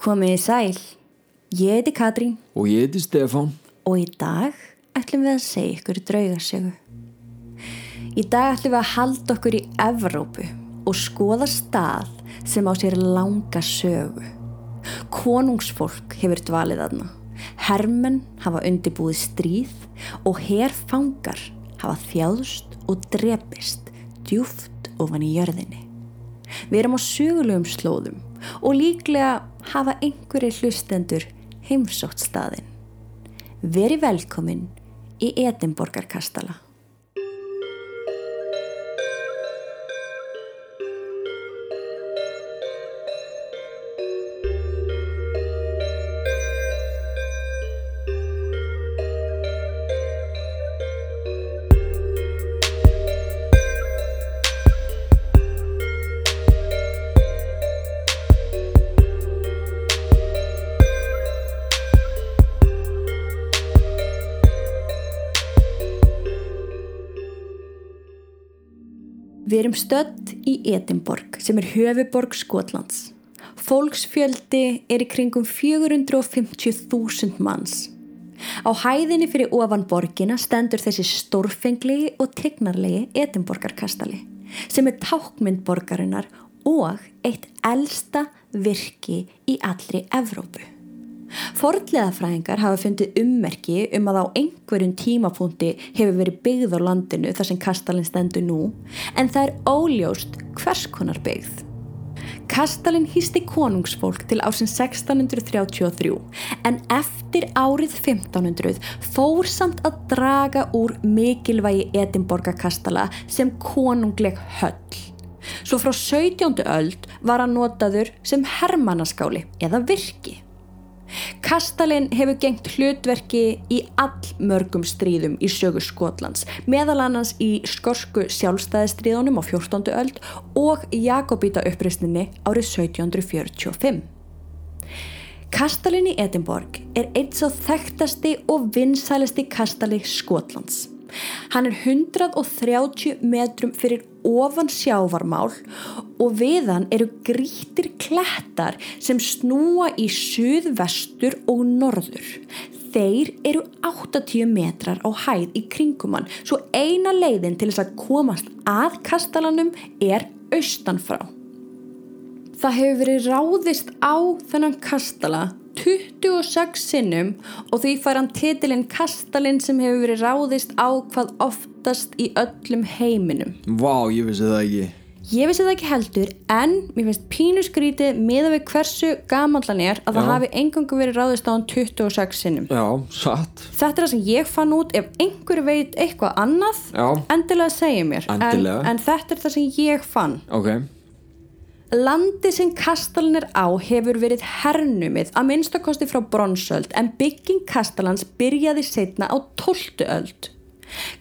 Komið í sæl, ég heiti Katrín Og ég heiti Stefán. og í dag ætlum við að segja ykkur draugasögu. Í dag ætlum við að halda okkur í Evrópu og skoða stað sem á sér langa sögu. Konungsfólk hefur dvalið aðna. Hermenn hafa undirbúið stríð og herfangar hafa þjáðust og drepist djúft ofan í jörðinni. Við erum á sögulegum slóðum og líklega hafa einhverju hlustendur heimsótt staðinn. Veri velkomin í Edinborgarkastala. Við erum stödd í Edinborg sem er höfuborg Skotlands. Fólksfjöldi er í kringum 450.000 manns. Á hæðinni fyrir ofan borgina stendur þessi stórfenglegi og tegnarlegi Edinborgarkastali sem er tákmynd borgarinnar og eitt elsta virki í allri Evrópu. Fornleðafræðingar hafa fundið ummerki um að á einhverjum tímapunkti hefur verið byggð á landinu þar sem kastalinn stendur nú en það er óljóst hvers konar byggð. Kastalinn hýsti konungsfólk til ásinn 1633 en eftir árið 1500 fór samt að draga úr mikilvægi Edinborgarkastala sem konungleg höll. Svo frá 17. öld var hann notaður sem hermannaskáli eða virki. Kastalin hefur gengt hlutverki í allmörgum stríðum í sögu Skotlands, meðal annars í skorsku sjálfstæðistríðunum á 14. öld og Jakobíta uppreysninni árið 1745. Kastalin í Edinborg er eins og þekktasti og vinsælisti kastali Skotlands. Hann er 130 metrum fyrir ofan sjávarmál og við hann eru grítir klettar sem snúa í suðvestur og norður. Þeir eru 80 metrar á hæð í kringum hann svo eina leiðin til þess að komast að kastalanum er austanfrá. Það hefur verið ráðist á þennan kastala 26 sinnum og því fær hann titilinn kastalinn sem hefur verið ráðist á hvað oftast í öllum heiminum. Vá, ég vissi það ekki. Ég vissi það ekki heldur en mér finnst pínu skrítið miða við hversu gamallan er að það Já. hafi engangu verið ráðist á hann 26 sinnum. Já, satt. Þetta er það sem ég fann út ef einhver veit eitthvað annað Já, endilega segja mér Endilega. En, en þetta er það sem ég fann. ok. Landi sem kastalinn er á hefur verið hernumið að minnstakosti frá bronsöld en bygging kastalans byrjaði setna á 12. öld.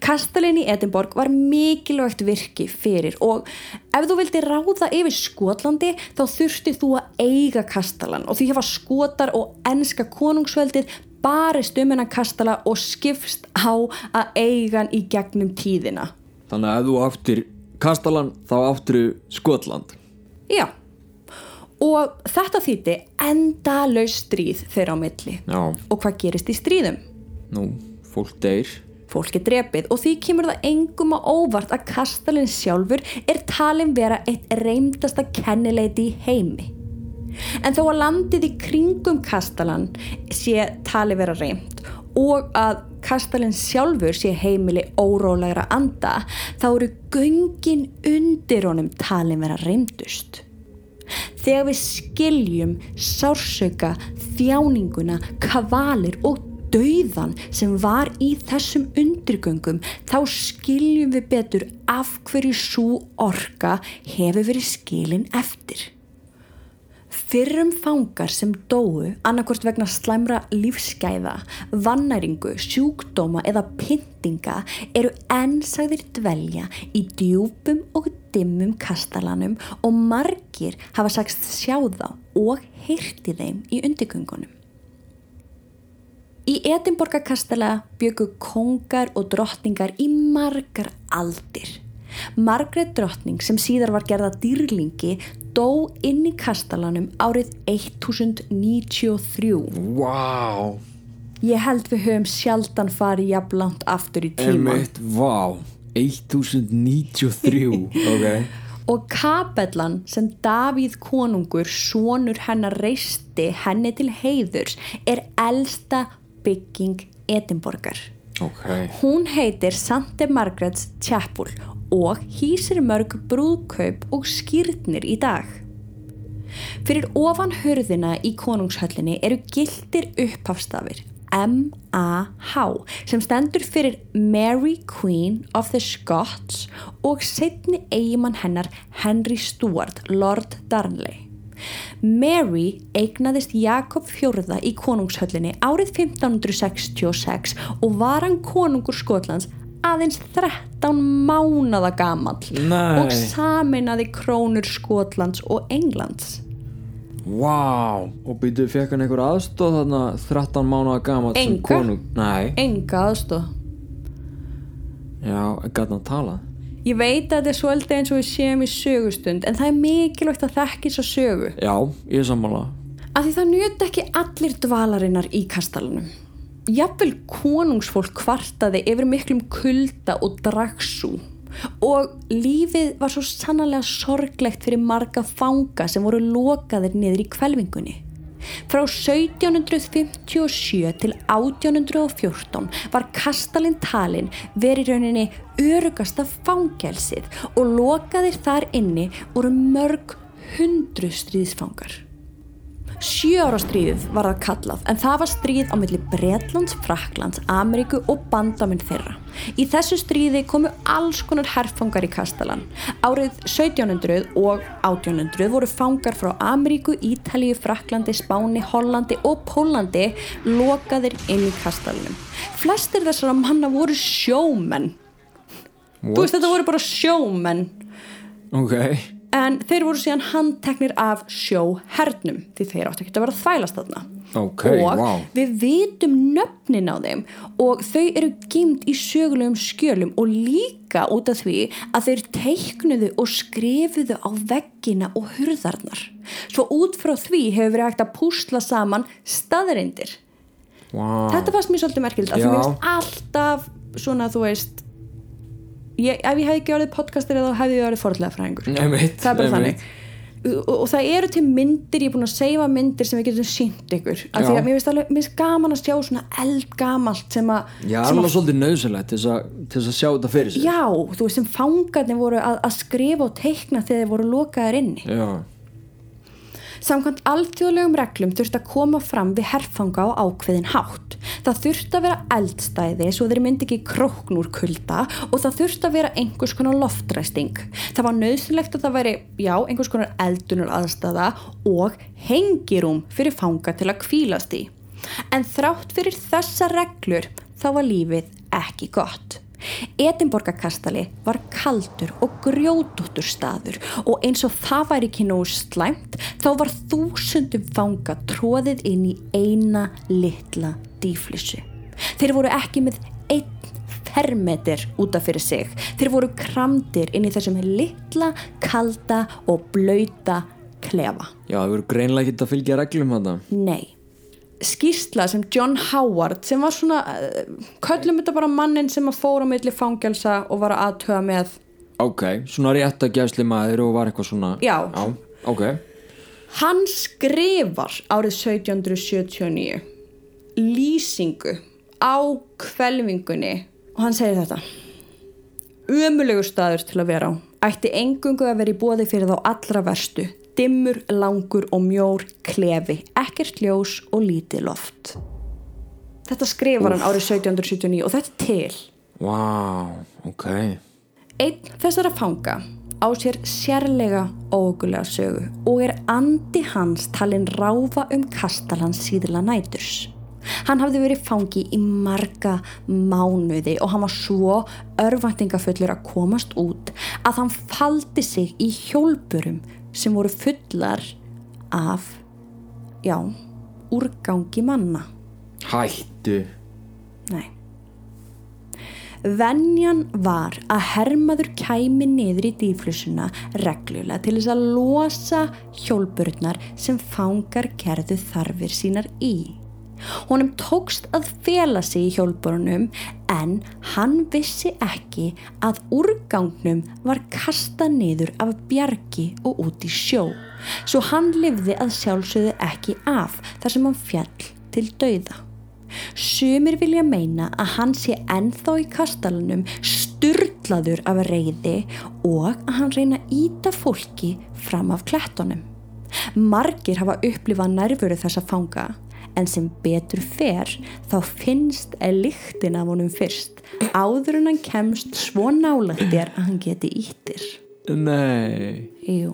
Kastalinn í Edinborg var mikilvægt virki fyrir og ef þú vildi ráða yfir Skotlandi þá þurfti þú að eiga kastalan og því hefa skotar og enska konungsveldið barist um hennar kastala og skipst á að eiga hann í gegnum tíðina. Þannig að ef þú áttir Kastalan, þá áttir Skotland. Já, og þetta þýtti endalaus stríð þeirra á milli. Já, Og hvað gerist í stríðum? nú, fólk deyr. Fólk er drepið og því kemur það engum á óvart að kastalinn sjálfur er talin vera eitt reymdasta kennileiti í heimi. En þó að landið í kringum kastalan sé tali vera reymt og að kastalinn sjálfur sé heimili órólegra anda þá eru göngin undir honum talin vera reymdust. Þegar við skiljum sársauka, þjáninguna, kavalir og dauðan sem var í þessum undirgöngum þá skiljum við betur af hverju svo orka hefur verið skilin eftir. Fyrrum fangar sem dóu annarkvort vegna slæmra lífsgæða, vannæringu, sjúkdóma eða pyntinga eru ennsagðir dvelja í djúpum og dimmum kastalanum og margir hafa sagst sjá þá og heyrti þeim í undirgöngunum. Í Edinborgarkastala byggu kongar og drottningar í margar aldir. Margrét drottning sem síðar var gerða dýrlingi dó inn í kastalanum árið 1093. Vá Ég held við höfum sjaldan farið jafnlangt aftur í tíma. Einmitt, vá 1093 Ok Og kapellan sem Davíð konungur, sonur hennar reisti henni til heiðurs, er elsta bygging Edinborgar. Ok Hún heitir Sante Margaret's Chapel og hýsir mörg brúðkaup og skýrnir í dag. Fyrir ofan hörðina í konungshöllinni eru gildir upphafstafir M-A-H sem stendur fyrir Mary Queen of the Scots og setni eigimann hennar Henry Stuart, Lord Darnley. Mary eignaðist Jakob IV í konungshöllinni árið 1566 og var hann konungur Skotlands aðeins 13 mánada gamall Nei. og saminaði krónur Skotlands og Englands. Vá Og býtu, fekk hann einhver aðstóð þarna 13 mánuða gamall sem Enga. konung Nei Enga aðstóð. Já, gæti hann talað Ég veit að þetta er svolítið eins og við séum í sögustund en það er mikilvægt að þekki svo sögu. Já, ég er sammála Af því það njöt ekki allir dvalarinnar í kastalunum. Jafnvel konungsfólk kvartaði yfir miklum kulda og dragsú og lífið var svo sannarlega sorglegt fyrir marga fanga sem voru lokaðir niður í kvelvingunni. Frá 1757 til 1814 var kastalinn talinn verið rauninni örugasta fangelsið og lokaðir þar inni voru mörg hundru stríðsfangar. Sjö ára stríðið var það kallað en það var stríð á milli Bretlands, Fraklands, Ameríku og bandaminn þeirra. Í þessu stríði komu alls konar herfangar í Kastalan. Árið 1700 og 1800 voru fangar frá Ameríku, Ítalíu, Fraklandi, Spáni, Hollandi og Pólandi lokaðir inn í Kastalanum. Flestir þessara manna voru sjómenn. Þú veist þetta voru bara sjómenn Ok en þeir voru síðan handteknir af sjóhernum því þeir áttu ekki að vera þvælast þarna. Ok, og vá. við vitum nöfnin á þeim og þau eru gimt í sögulegum skjölum og líka út af því að þeir teiknuðu og skrifuðu á veggina og hurðarnar. Svo út frá því hefur verið hægt að púsla saman staðreindir Vá. Þetta fannst mér svolítið merkild að Já. þú veist alltaf svona þú veist ég, ef ég hefði ekki orðið podcastir eða hefði ég orðið forðlega fræðingur það er bara þannig. og, og það eru til myndir, ég er búin að segja myndir sem við getum sínt ykkur. Af því að mér finnst alveg, mér finnst gaman að sjá svona eldgamalt sem að Já, sem alveg að, svolítið nöðsynlegt til þess að, til þess að sjá þetta fyrir sig já, þú veist sem fangarnir voru að, að skrifa og teikna þegar þeir voru lokaðir inni. Já, Samkvæmt alþjóðlegum reglum þurfti að koma fram við herfanga á ákveðin hátt. Það þurfti að vera eldstæði svo þeir myndi ekki krókn úr kulda og það þurfti að vera einhvers konar loftræsting. Það var nöðsynlegt að það væri, já, einhvers konar eldunar aðstæða og hengirum fyrir fanga til að kvílast í. En þrátt fyrir þessa reglur þá var lífið ekki gott. Edinborgarkastali var kaldur og grjótúttur staður og eins og það væri ekki nógu slæmt þá var þúsundum fanga tróðið inn í eina litla dýflissu. Þeir voru ekki með einn fermeter útaf fyrir sig. Þeir voru kramdir inn í þessum litla, kalda og blöyta klefa. já, það verður greinlega ekki að fylgja reglum þetta Nei. Skýrsla sem John Howard sem var svona, uh, köllum þetta bara mannin sem að fóra milli fangelsa og var að aðtöða með Ok, svona rétt að gefsli maður og var eitthvað svona Já. Já, ok. Hann skrifar árið 1779 lýsingu á kvelvingunni og hann segir þetta. Ömulegu staður til að vera á. Ætti engungu að vera í bóði fyrir þá allra verstu dimmur, langur og mjór klefi, ekkert ljós og lítið loft. Þetta skrifar hann árið 1779 og þetta til. Vá, ok. Einn þessara fanga á sér sérlega ógulega sögu og er andi hans talin ráfa um kastalan síðla næturs. Hann hafði verið fangi í marga mánuði og hann var svo örvæntingafullur að komast út að hann faldi sig í hjólpurum sem voru fullar af, já, úrgangi manna. Hættu Nei. Venjan var að hermaður kæmi niður í dýflissuna reglulega til þess að losa hjólburnar sem fangar gerðu þarfir sínar í. Honum tókst að fela sig í hjólburunum en hann vissi ekki að úrgangnum var kasta niður af bjargi og út í sjó. Svo hann livði að sjálfsögðu ekki af þar sem hann fjall til dauða. Sumir vilja meina að hann sé ennþá í kastalunum styrlaður af reyði og að hann reyna að íta fólki fram af klettunum. Margir hafa upplifað nærfuru þessa fanga en sem betur fer þá finnst að lyktin af honum fyrst áður en hann kemst svo nálættir að hann geti ítir. Nei Jú.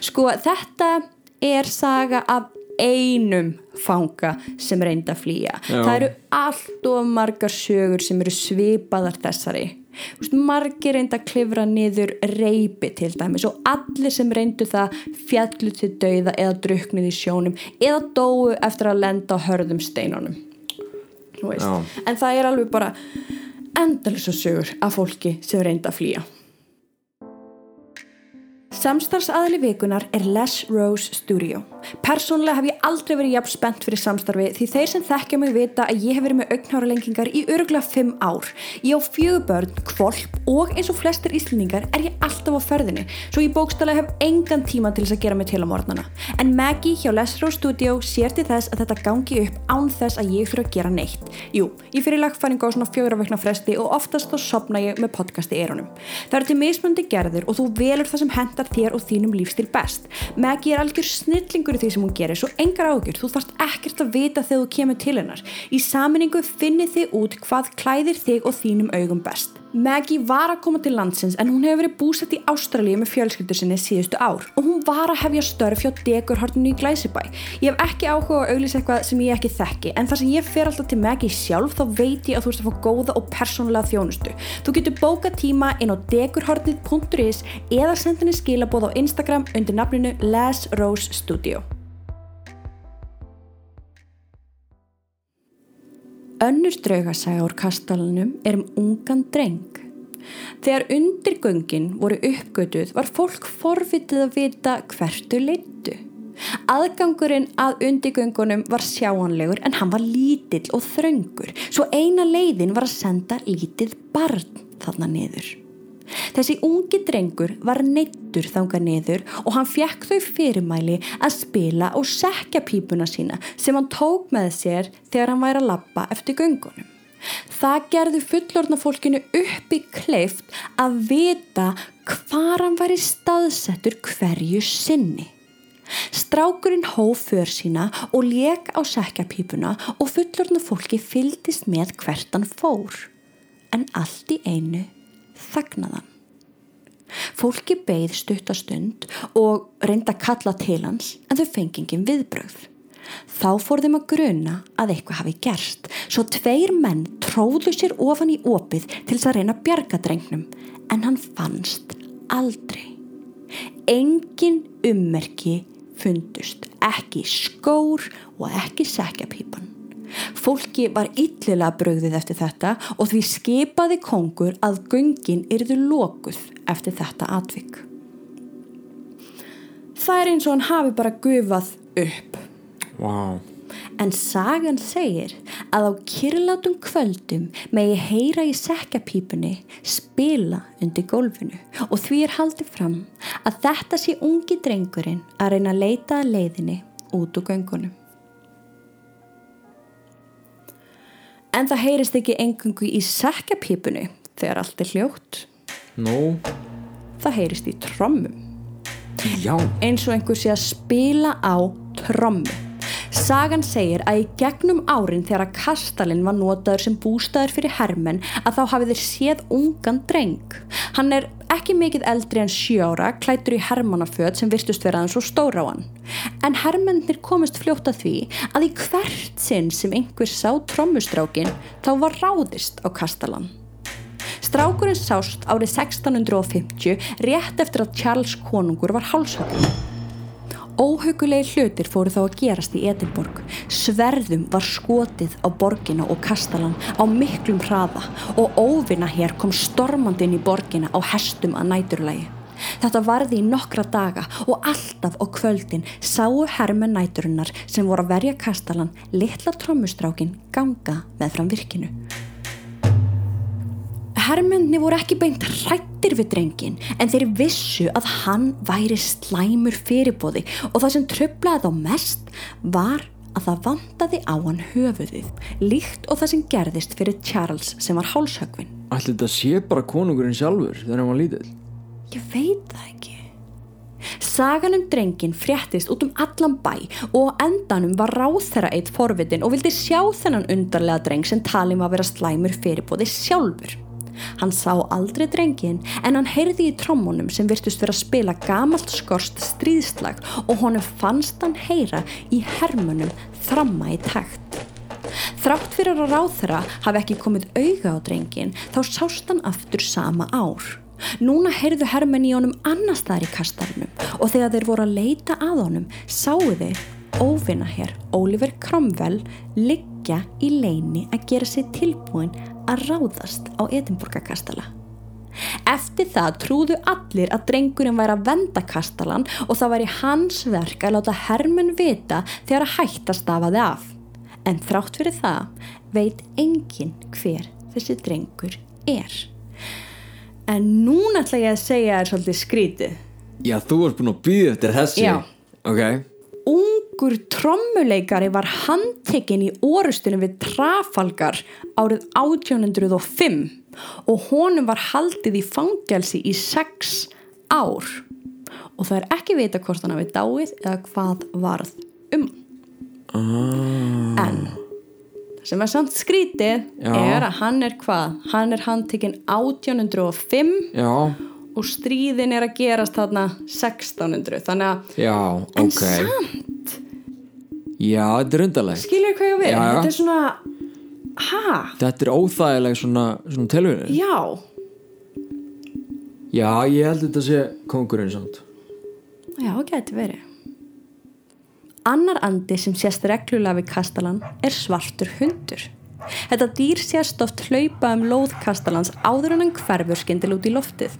Sko þetta er saga af einum fanga sem reynda að flýja Já. það eru allt og margar sögur sem eru svipaðar þessari margir reynda að klifra niður reypi til dæmis og allir sem reyndu það fjallu til dauða eða druknið í sjónum eða dóu eftir að lenda á hörðum steinunum. En það er alveg bara endalisa sögur af fólki sem reynda að flýja Samstarfsaðli vikunar er Les Rose Studio. Persónulega hef ég aldrei verið jafn spennt fyrir samstarfi því þeir sem þekkja mig vita að ég hef verið með augnáralengingar í öruglega 5 ár. Ég á fjögur börn, kvolp og eins og flestir íslendingar er ég alltaf á ferðinni svo ég bókstælega hef engan tíma til þess að gera mig til á morgnana. En Maggie hjá Les Rose Studio sér til þess að þetta gangi upp án þess að ég fyrir að gera neitt. Jú, ég fyrir lagfæringu á svona fjögur vekna fresti og oftast þá sopna ég með podcast í eyrunum. Það eru til mismundi gerðir og þú velur það sem hendar þér og þínum lífstil best. Maggie er algjör snillingur í því sem hún gerir, svo engar ágjur, þú þarft ekkert að vita þegar þú kemur til hennar. Í saminningu finnið þið út hvað klæðir þig og þínum augum best. Maggie var að koma til landsins en hún hefur verið búsett í Ástralíu með fjölskyldur sinni síðustu ár og hún var að hefja störf hjá dekurhortinu í Glæsibæ. Ég hef ekki áhuga að auglýsa eitthvað sem ég ekki þekki en þar sem ég fer alltaf til Maggie sjálf þá veit ég að þú ert að fá góða og persónulega þjónustu. Þú getur bóka tíma inn á dekurhortið.is eða senda henni skilabóð á Instagram undir nafninu Les Rose Studio. Önnur draugasaga úr kastalunum er um ungan dreng. Þegar undirgöngin voru uppgötuð var fólk forvitið að vita hvertu leittu. Aðgangurinn að undirgöngunum var sjáanlegur en hann var lítill og þröngur svo eina leiðin var að senda lítið barn þarna niður. Þessi ungi drengur var neittur þanga niður og hann fekk þau fyrirmæli að spila og sekja pípuna sína sem hann tók með sér þegar hann væri að lappa eftir göngunum. Það gerði fullorðna fólkinu upp í kleift að vita hvar hann væri staðsettur hverju sinni. Strákurinn hóf för sína og leik á sekjapípuna og fullorðna fólki fyldist með hvert hann fór. En allt í einu þagnaðan. Fólki beigð stuttastund og reynda kalla til hans en þau fengi engin viðbröð. Þá fór þeim að gruna að eitthvað hafi gerst svo tveir menn tróðu sér ofan í opið til þess að reyna að bjarga drengnum en hann fannst aldrei. Engin ummerki fundust, ekki skór og ekki sekjapípan. Fólki var illilega brögðið eftir þetta og því skipaði kongur að göngin yrðu lokuð eftir þetta atvik. Það er eins og hann hafi bara gufað upp. Vá En sagan segir að á kyrlátum kvöldum megi heyra í sekkapípunni spila undir gólfinu og því er haldið fram að þetta sé ungi drengurinn að reyna að leita að leiðinni út úr göngunum. En það heyrist ekki engungu í sekkapípunni þegar allt er hljótt. Nú, Það heyrist í trommum. já eins og einhver sé að spila á trommu. Sagan segir að í gegnum árin þegar að kastalinn var notaður sem bústæður fyrir hermenn að þá hafið þeir séð ungan dreng. Hann er ekki mikið eldri en sjö ára, klætur í hermannaföt sem virtust vera aðeins og stóra á hann. En hermennir komist fljótt að því að í hvert sinn sem einhver sá trommustrákin þá var ráðist á kastalann. Strákurinn sást árið 1650 rétt eftir að Charles konungur var hálshöggur. Óhaugulegi hlutir fóru þá að gerast í Edinborg. Sverðum var skotið á borgina og kastalan á miklum hraða og óvinna hér kom stormandi inn í borgina á hestum að næturlægi. Þetta varði í nokkra daga og alltaf á kvöldin sáu hermen næturinnar sem voru að verja kastalan litla trommustrákin ganga með fram virkinu. Hermenni voru ekki beint hrættir við drengin en þeir vissu að hann væri slæmur fyrirbóði og það sem tröflaði þá mest var að það vandaði á hann höfuðið líkt og það sem gerðist fyrir Charles sem var hálshögvin. Ætli þetta sé bara konungurinn sjálfur þegar hann var lítill Ég veit það ekki. Sagan um drengin fréttist út um allan bæ og endanum var ráþæra eitt forvitin og vildi sjá þennan undarlega dreng sem talin var að vera slæmur fyrirbóði sjálfur. Hann sá aldrei drengin en hann heyrði í trommunum sem virtust vera að spila gamalt skorst stríðslag og honum fannst hann heyra í hermunum þramma í takt. Þrátt fyrir að ráþæra hafi ekki komið auga á drengin þá sást hann aftur sama ár. Núna heyrðu hermenn í honum annar staðar í kastarnum og þegar þeir voru að leita að honum sáu þeir óvinna hér Oliver Cromwell liggja í leini að gera sér tilbúin að ráðast á Edinburgakastala. Eftir það trúðu allir að drengurinn væri að venda kastalan og það væri hans verk að láta hermenn vita þegar að hætta stafaði af. En þrátt fyrir það veit enginn hver þessi drengur er. En núna ætla ég að segja þér svolítið skrítið. Já, þú ert búin að býða eftir þessu Já. Ok, Ungur trommuleikari var handtekinn í orustunum við Trafalgar árið 1805 og honum var haldið í fangelsi í sex ár. Og það er ekki vita hvort hann hafi dáið eða hvað varð um. ah. En sem er samt skrítið Já. er að hann er hvað? Hann er handtekinn 1805 Já, og stríðin er að gerast þarna 1600 þannig að já, en ok. samt Já, þetta er undarlegt. Skilur hvað ég já. þetta er svona ha, Þetta er óþægileg svona, svona tilvíðin já. Já, ég held þetta sé kongurinn samt. Já, geti verið. Annar andi sem sést reglulega við kastalan er svartur hundur. Þetta dýr sést oft hlaupa um lóð kastalans áður en hann hverfur skindil út í loftið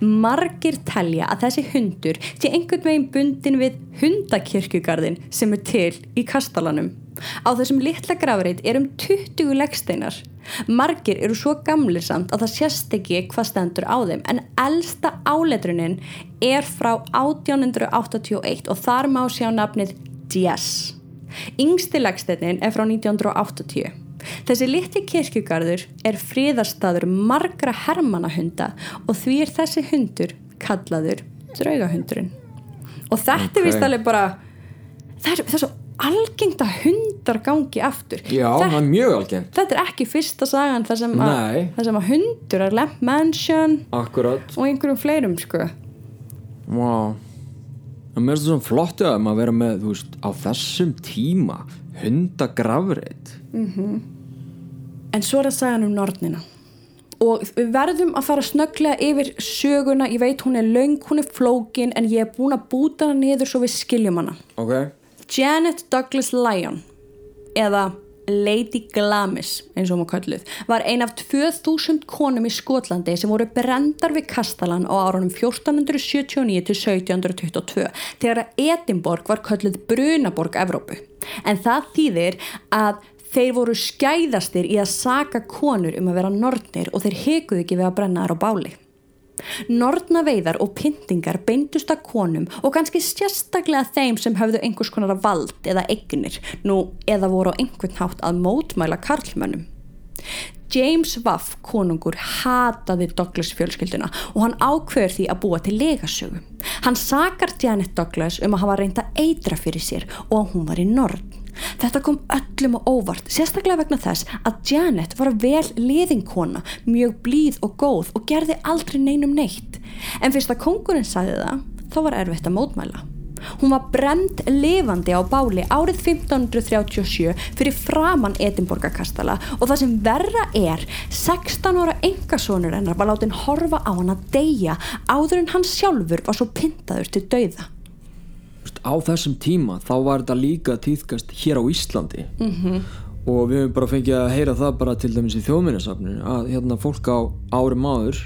margir telja að þessi hundur sé einhvern veginn bundin við hundakirkjugarðin sem er til í kastalanum. Á þessum litla grafreit er um 20 leggsteinar margir eru svo gamlir samt að það sést ekki hvað stendur á þeim en elsta áletrunin er frá 1881 og þar má sjá nafnið Dies yngsti leggsteinin er frá 1980 Þessi litli kirkjugarður er fríðarstaður margra hermannahunda og því er þessi hundur kallaður draugahundurinn. Og þetta Ok. er vist alveg bara, það er, það er svo algengt að hundar gangi aftur. Já, það þetta, er mjög algengt þetta er ekki fyrsta sagan þar sem, sem að hundur er lemp mansion Akkurat og einhverjum fleirum sko. Vá En mér það svona flott að maður vera með, veist, á þessum tíma hundagrafreit En svo er það sagan um nornina. Og við verðum að fara snögglega yfir söguna, ég veit hún er löng, hún er flókin en ég er búin að búta hana niður svo við skiljum hana. Ok Janet Douglas Lyon eða Lady Glamis eins og maður kölluð var ein af 2000 konum í Skotlandi sem voru brendar við Kastalan á árunum 1479 til 1722 þegar að Edinborg var kölluð Brunaborg Evrópu en það þýðir að þeir voru skæðastir í að saka konur um að vera nornir og þeir hekuðu ekki við að brenna þær á báli Nornaveiðar og pyntingar beindust að konum og kannski sérstaklega þeim sem höfðu einhvers konar vald eða eignir, nú eða voru á einhvern hátt að mótmæla karlmönnum. James Waff, konungur, hataði Douglas fjölskylduna og hann ákveður því að búa til legasögu. Hann sakar Janet Douglas um að hafa reynda eitra fyrir sér og að hún var í norn. Þetta kom öllum á óvart, sérstaklega vegna þess að Janet var vel liðinkona, mjög blíð og góð og gerði aldrei neinum neitt. En fyrst að kongurinn sagði það, þá var erfitt að mótmæla. Hún var brend lifandi á báli árið 1537 fyrir framann Edinborgakastala og það sem verra er, 16 ára engasonur hennar var látin horfa á hann að deyja áður en hann sjálfur var svo pyntaður til dauða. Á þessum tíma þá var þetta líka týðkast hér á Íslandi. -hmm. og við hefum bara fengið að heyra það bara til dæmis í þjóðminnesafninu að hérna fólk á árum áður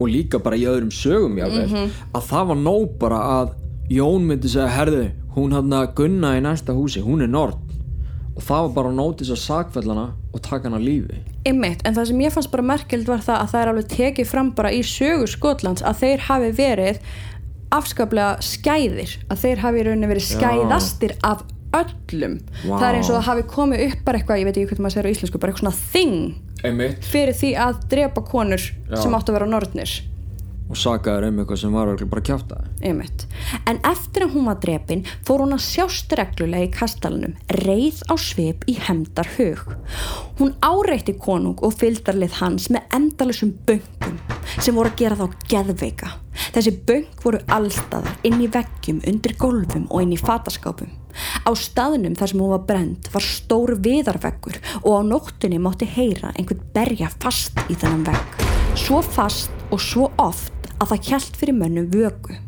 og líka bara í öðrum sögum jáfnvel, að það var nóg bara að Jón myndi segja, herðu hún hann að gunna í næsta húsi, hún er nord og það var bara að nótis að sakfellana og taka hana lífi. Einmitt, en það sem ég fannst bara merkjöld var það að það er alveg tekið fram bara í sögu Skotlands að þeir hafi verið afskaplega skæðir að þeir hafi rauninni verið skæðastir af öllum Vá. það er eins og það hafi komið upp bara eitthvað, ég veit ekki hvernig maður segir á íslensku bara eitthvað svona þing einmitt fyrir því að drepa konur Já. sem áttu að vera nortnir og sakaður um eitthvað sem var bara kjáta Einmitt. En eftir að hún var drepin fór hún að sjást reglulega í kastalunum, reið á svip í hemdar hug. Hún áreitti konung og fylgdarlið hans með endalusum böngum sem voru að gera þá geðveika. Þessi böng voru allstaðar inn í veggjum, undir gólfum og inn í fataskápum. Á staðnum þar sem hún var brend var stór viðarveggur og á nóttunni mátti heyra einhvern berja fast í þennan vegg. Svo fast og svo oft að það hjælt fyrir mönnum vöku.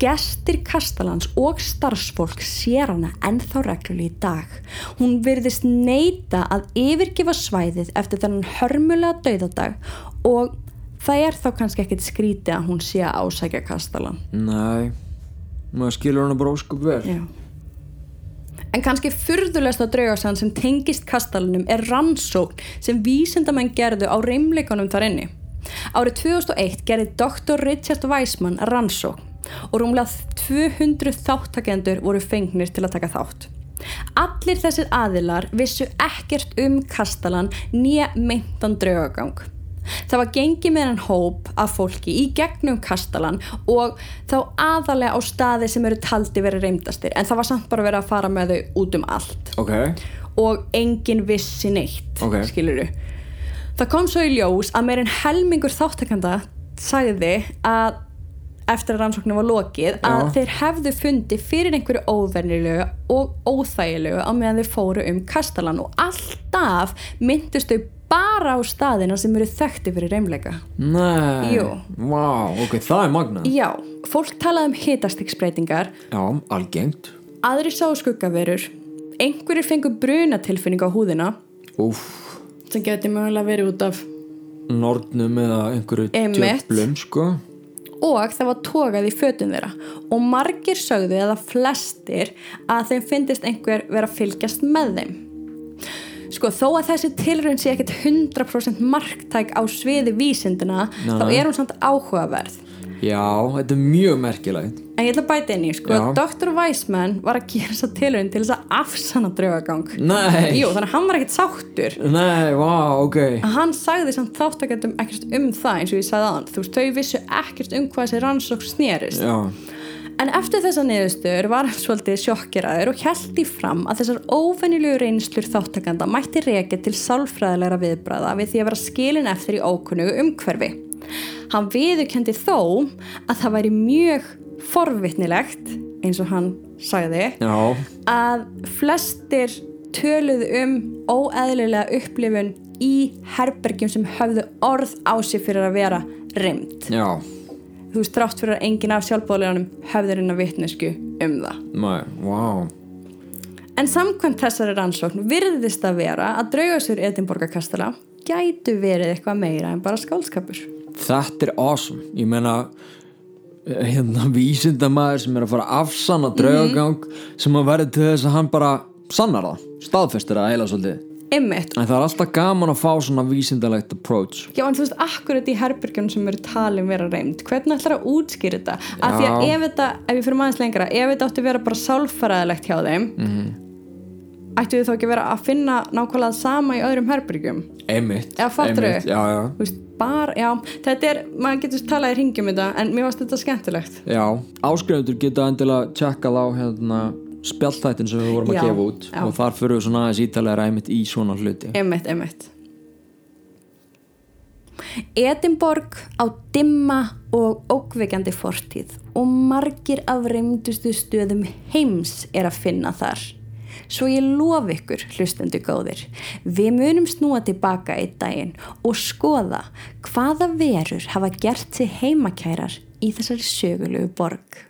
Gestir Kastalans og starfsfólk sér hana ennþá reglulega í dag. Hún virðist neita að yfirgefa svæðið eftir þennan hörmulega dauðadag og það er þá kannski ekkit skrítið að hún sé að ásækja Kastalan. nei, maður skilur hana bara óskup vel Já. En kannski furðulegsta draugarsann sem tengist kastalanum er rannsókn sem vísindamenn gerðu á reymleikunum þar inni. Árið 2001 gerði Dr. Richard Weissman rannsókn og rúmlega 200 þáttakendur voru fengnir til að taka þátt. Allir þessir aðilar vissu ekkert um kastalan nýja meintan draugagang. Það var gengið með hann hóp af fólki í gegnum kastalan og þá aðalega á staði sem eru taldi verið reymdastir en það var samt bara verið að fara með þau út um allt ok, og engin vissi neitt Ok. skiluru það kom svo í ljós að meirinn helmingur þáttakanda sagði að eftir að rannsóknum var lokið að Já. þeir hefðu fundið fyrir einhverju óvernilegu og óþægilegu á meðan þeir fóru um kastalan og alltaf myndust þau bara á staðina sem eru þekkti fyrir reymleika nei. Jú. Vá, ok, það er magnað. Já, fólk talaði um hitastiksbreytingar já, algengt. Aðri sá skuggaverur. Einhverjir fengu brunatilfinning á húðina. Úf, sem geti mögulega verið út af nornum eða einhverju djöflum sko. Og það var tókað í fötun þeirra. Og margir sögðu eða flestir að þeim finnist einhver vera að fylgjast með þeim sko þó að þessi tilraun sé ekkert 100% marktæk á sviði vísindina Nei, þá er hún samt áhugaverð. Já, þetta er mjög merkilegt. En ég ætla að bæta inn í sko Já. Dr. Weissman var að gera þessa tilraun til þess að afsanna draugagang. Nei, Jú, þannig að hann var ekkert sáttur. Nei, vá, ok. Að hann sagði samt þáttakendum ekkert um það eins og ég sagði aðan þú veist, þau vissu ekkert um hvað þessi rannsók snerist. Já, En eftir þessa niðurstöður var hann svolítið sjokkeraður og held í fram að þessar óvenjulegu reynslur þáttakanda mætti reykja til sálfræðilegra viðbræða við því að vera skilin eftir í ókunnugu umhverfi. Hann viðurkendi þó að það væri mjög forvitnilegt, eins og hann sagði, já, að flestir töluðu um óeðlilega upplifun í herbergjum sem höfðu orð á sig fyrir að vera rimd já þú veist, þrátt fyrir að enginn af sjálfbóðleganum hefði reyna vitnesku um það. nei, vá En samkvæmt þessari rannsókn virðist að vera að draugasur Edinborgarkastala gætu verið eitthvað meira en bara skálskapur. Þetta er awesome Ég meina eh, hérna vísindamæður sem er að fara að afsanna draugagang sem að verði til þess að hann bara sannar það, staðfestir það heila svolítið Einmitt. en það er alltaf gaman að fá svona vísindalegt approach Já, en þú veist, akkurat í herbergjum sem eru talin vera reynd, hvernig ætlar að útskýra þetta? Af því að Já. ef þetta, ef við fyrir maður lengra, ef þetta átti að vera bara sálfæraðilegt hjá þeim, Mhm. ættu við þá ekki að vera að finna nákvæmlega sama í öðrum herbergjum? Einmitt, Eða fattarðu? einmitt, Já, já, Þú veist, bara, já, þetta er, maður getur talað í ringjum þetta, en mér varst þetta skemmtilegt. já Áskrifundur geta endilega tjekkað á hérna spjalltættin sem við vorum að Já, gefa út já. og þar fyrir við svona aðeins ítalega ræmitt í svona hluti Einmitt, einmitt. Edinborg á dimma og ókveikjandi fortíð og margir af reymdustu stöðum heims er að finna þar. Svo ég lof ykkur, hlustendu góðir, við munum snúa tilbaka í daginn og skoða hvaða verur hafa gert sig heimakærar í þessari sögulegu borg.